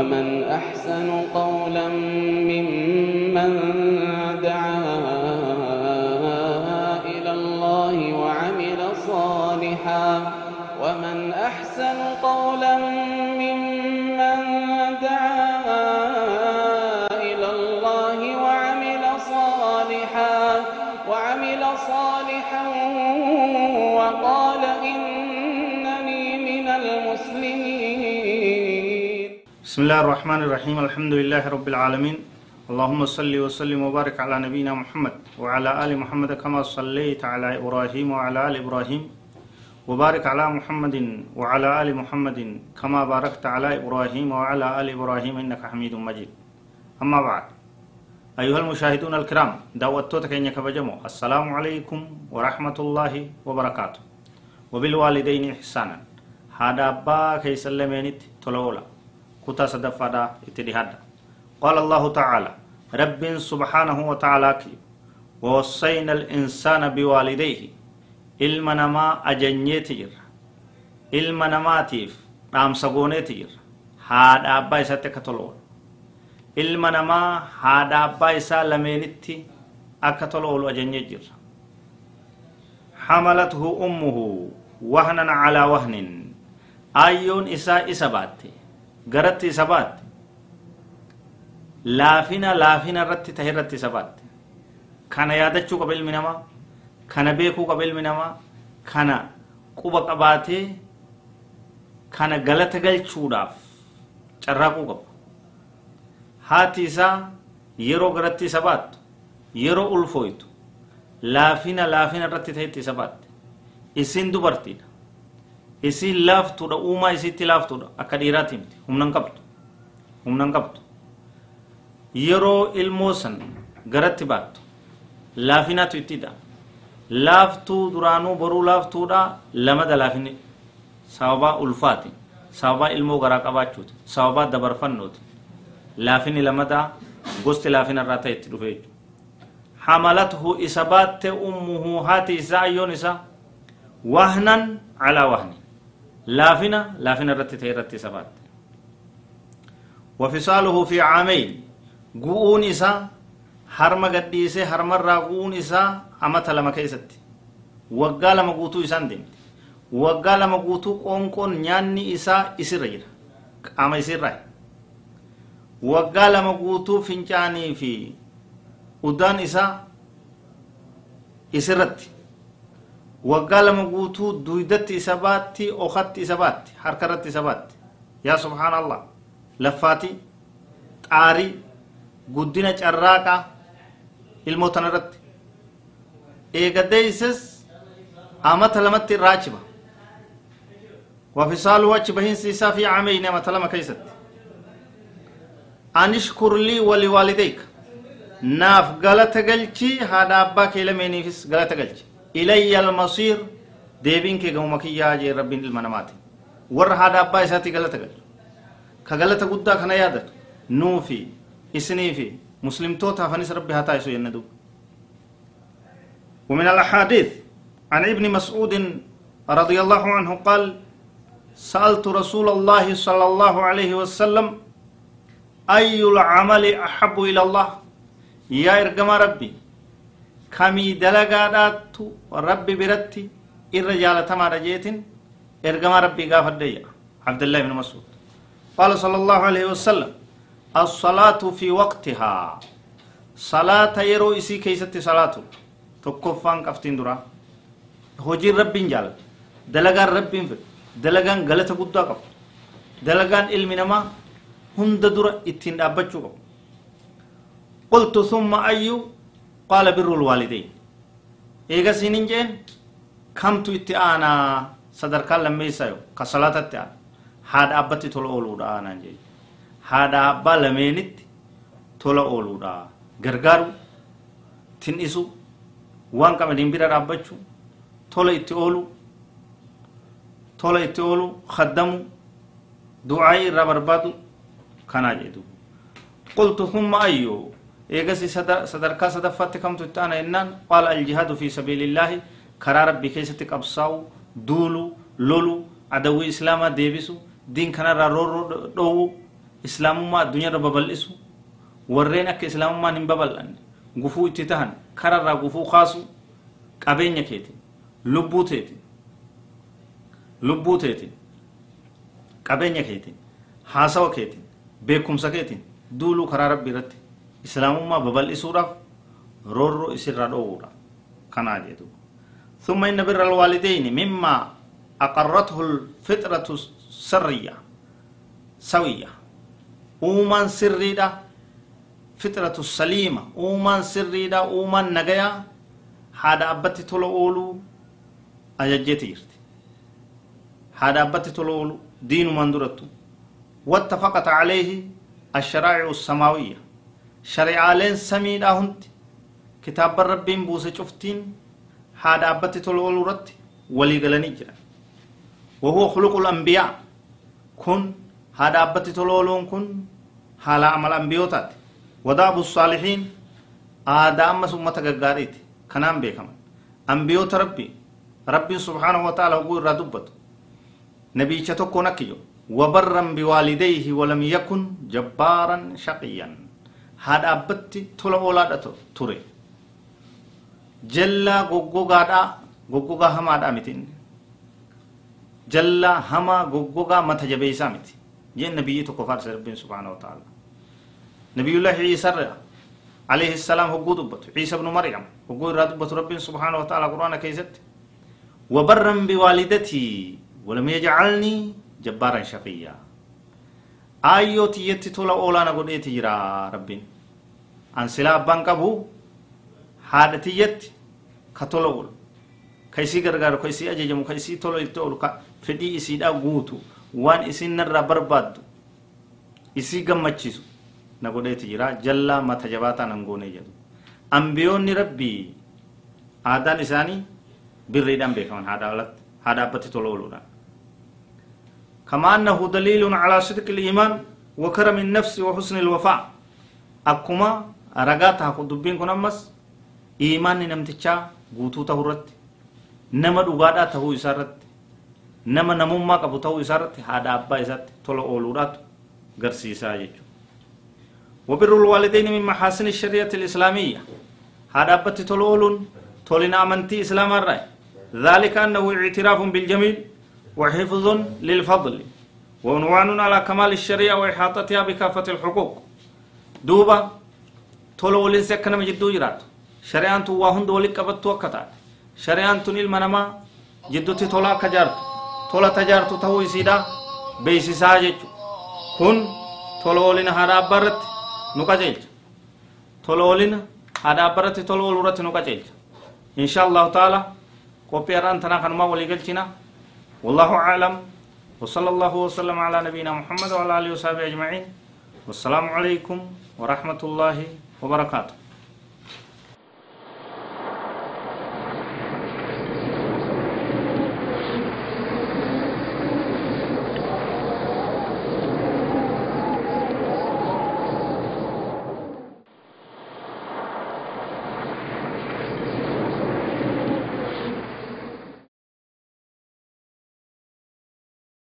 ومن أحسن قولا ممن بسم الله الرحمن الرحيم الحمد لله رب العالمين اللهم صل وسلم وبارك على نبينا محمد وعلى آل محمد كما صليت على إبراهيم وعلى آل إبراهيم وبارك على محمد وعلى آل محمد كما باركت على إبراهيم وعلى آل إبراهيم إنك حميد مجيد أما بعد أيها المشاهدون الكرام دعوتك إن كبجمو السلام عليكم ورحمة الله وبركاته وبالوالدين إحسانا هذا أبا كي سلمينت تلولا كتا صدفادا اتدهادا قال الله تعالى رب سبحانه وتعالى ووصينا الإنسان بوالديه namaatiif dhaamsa gooneeti jirra haadha abbaa isaatti akka tola oolu ilma namaa haadha abbaa isaa lameenitti akka tola oolu ajanyee jirra أمه وهنا على وهن أيون إسا إسا باتي غرت إسا باتي لافنا لافنا رت تهرت إسا باتي كان يادتشو قبل منما kana beekuu qaba ilmi namaa kana quba qabaatee kana galata galchuudhaaf carraaquu qaba haati isaa yeroo garatti isa baattu yeroo ulfooytu laafina laafina irratti ta'etti isa baatte isin dubartiidha isin laaftuudha uumaa isitti laaftuudha akka dhiiraati miti humnan qabdu humnan qabdu yeroo ilmoo san garatti baattu laafinaatu itti dha'a laaftuu duraanuu boruu laaftuudha lamada laafinni sababaa ulfaati sababaa ilmoo garaa qabaachuuti sababaa dabarfannooti laafinni lamadaa gosti laafina irraa ta'e itti dhufe jechuudha حملته إسبات أمه هاتي سايون إسا وهنا على وهن لافنا لافنا رتي تيرتي سبات وفصاله في عامين قوون إسا harma gadhiisee harmarraa gu'uun isaa amata lama keessatti waggaa lama guutuu isaan deemte waggaa lama guutuu qoonqoon nyaanni isaa isirra jira qaama isirraa waggaa lama guutuu fincaanii fi udaan isaa isirratti waggaa lama guutuu duydatti isa baatti okatti isa baatti harkarratti isa baatti yaa subhaan allah laffaati xaarii guddina carraaqaa ilmoo tana irratti eegadeeyses amata lamatti irraa achi baha wafisaaluhu achi bahiinsi isaa fi cameyni amata lama keeysatti anishkur lii waliwaalideyka naaf galata galchi haadha abbaa kee lameeniifis galata galchi إلي المصير ديبين كي قومك يا جي ربي المنامات ور هذا أبا إساتي غلطة غلطة كغلطة قدا خنا يادر نو في إسني في مسلم توتا فنس ربي هاتا يسو يندو ومن الأحاديث عن ابن مسعود رضي الله عنه قال سألت رسول الله صلى الله عليه وسلم أي العمل أحب إلى الله؟ يا إرقم ربي kamii dalagaadhaattu rabbi biratti irra jaalatamaadha jeetin ergamaa rabbii gaafadheeyya abdullahi ibnu masuud. Qaala sala allahu alaihi wasalam assalaatu fi waqtihaa. Salaata yeroo isii keeysatti salaatu tokkoffaan qabtiin dura hojiin rabbiin jaalatu dalagaan rabbiin fedhu dalagaan galata guddaa qabu dalagaan ilmi namaa hunda dura ittiin dhaabbachuu qabu. Qultu summa ayyu الوالدين إيغا سينين جين كم تو اتعانا صدر كان لما يسايو كصلاة اتعانا هاد أبتي تلو أولو دا آنا جين haadha abbaa lameenitti tola ooluudha gargaaru tin'isu waan qamadin bira dhaabbachuu tola itti oolu tola itti oolu khaddamu du'aa'ii irraa barbaadu kanaa jedhu qultu humma ayyo eegasi sadarkaa sadaffaatti kamtu itti ana jennaan qaala aljihaadu fi sabiilillaahi karaa rabbii keessatti qabsaa'u duulu lolu adawwii islaamaa deebisu diin kanarraa roorroo dhoowwu islaamummaa addunyaarra babal'isu warreen akka islaamummaan hin babal'anne gufuu itti tahan kararraa gufuu kaasu qabeenya keetiin lubbuu teetiin lubbuu teetiin qabeenya keetiin haasawa keetiin beekumsa keetiin duuluu karaa rabbii irratti islaamummaa babal'isuudhaaf roorroo isirraa dhoowwuudha kanaa jedhu ثم إن بر الوالدين مما أقرته الفطرة السرية سوية uumaan sirriidha fitratu saliima uumaan sirriidha uumaan nagayaa haadha abbatti tola ooluu ajajjeeti jirti haadha abbatti tola ooluu diinumaan durattu wattafaqat calayhi الشرائع السماوية شريعالين سميدا هنت كتاب ربين بوسة شفتين هذا أبتي تلول رت ولي قلني جرا وهو خلق الأنبياء كن هذا أبتي تلولون كن حالا عمل أنبيوتات وداب الصالحين آدم سمة غاريت كنام بيكم أنبيوت ربي ربي سبحانه وتعالى هو ردبت نبي تكو نكيو وبرا بوالديه ولم يكن جبارا شقيا هذا أبتي تلا أولادته تري جلا غوغوغا دا غوغوغا هما دا متين جلا هما غوغوغا متجبيسا متي جن نبي تكو فارس ربي سبحانه وتعالى نبي الله عيسى عليه السلام هو دبت عيسى بن مريم هو دبت ربي سبحانه وتعالى قرآن كيست وبرا بوالدتي ولم يجعلني جبارا شقيا آيو تيتي تولا أولانا قد جرا ربين أن سلا بانكبو هذا تيتي كتولا أول كيسي غرغر كيسي أججم كيسي تولا يتول فدي إسي دا غوتو وان إسي نرى بربادو إسي غمچيسو na godheeti jira jallaa mata jabaataa nan goonee jedhu ambiyoonni rabbii aadaan isaanii birriidhaan beekaman haadha abbatti tola ooluudhaan كما أنه دليل على صدق الإيمان وكرم النفس وحسن الوفاء أكما رقاتها قدبين كن أمس إيمان نمتشا قوتو تهرت نما دقادا تهو إسارت نما نموما قبو تهو إسارت هذا أبا إسات تولو أولورات قرسيسا يجو وبر الوالدين من محاسن الشريعة الإسلامية هذا أبت تلول تولنا أمنتي إسلام الرأي ذلك أنه اعتراف بالجميل وحفظ للفضل وعنوان على كمال الشريعة وإحاطتها بكافة الحقوق دوبا تلول سكن مجدو جرات شريعة واهند ولك أبت وكتا شريعة المنما جدو تتولا كجارت تولا تجارت تهو يسيدا بيسيسا جيجو كن تلولين هذا أبرت nu qajeelcha tola oolina haadha abbaratti tola ooluu irratti nu qajeelcha insha allahu taala qophii har'aan tanaa kanumaa walii galchina والله أعلم وصلى الله وسلم على نبينا محمد وعلى آله وصحبه أجمعين والسلام عليكم ورحمة الله وبركاته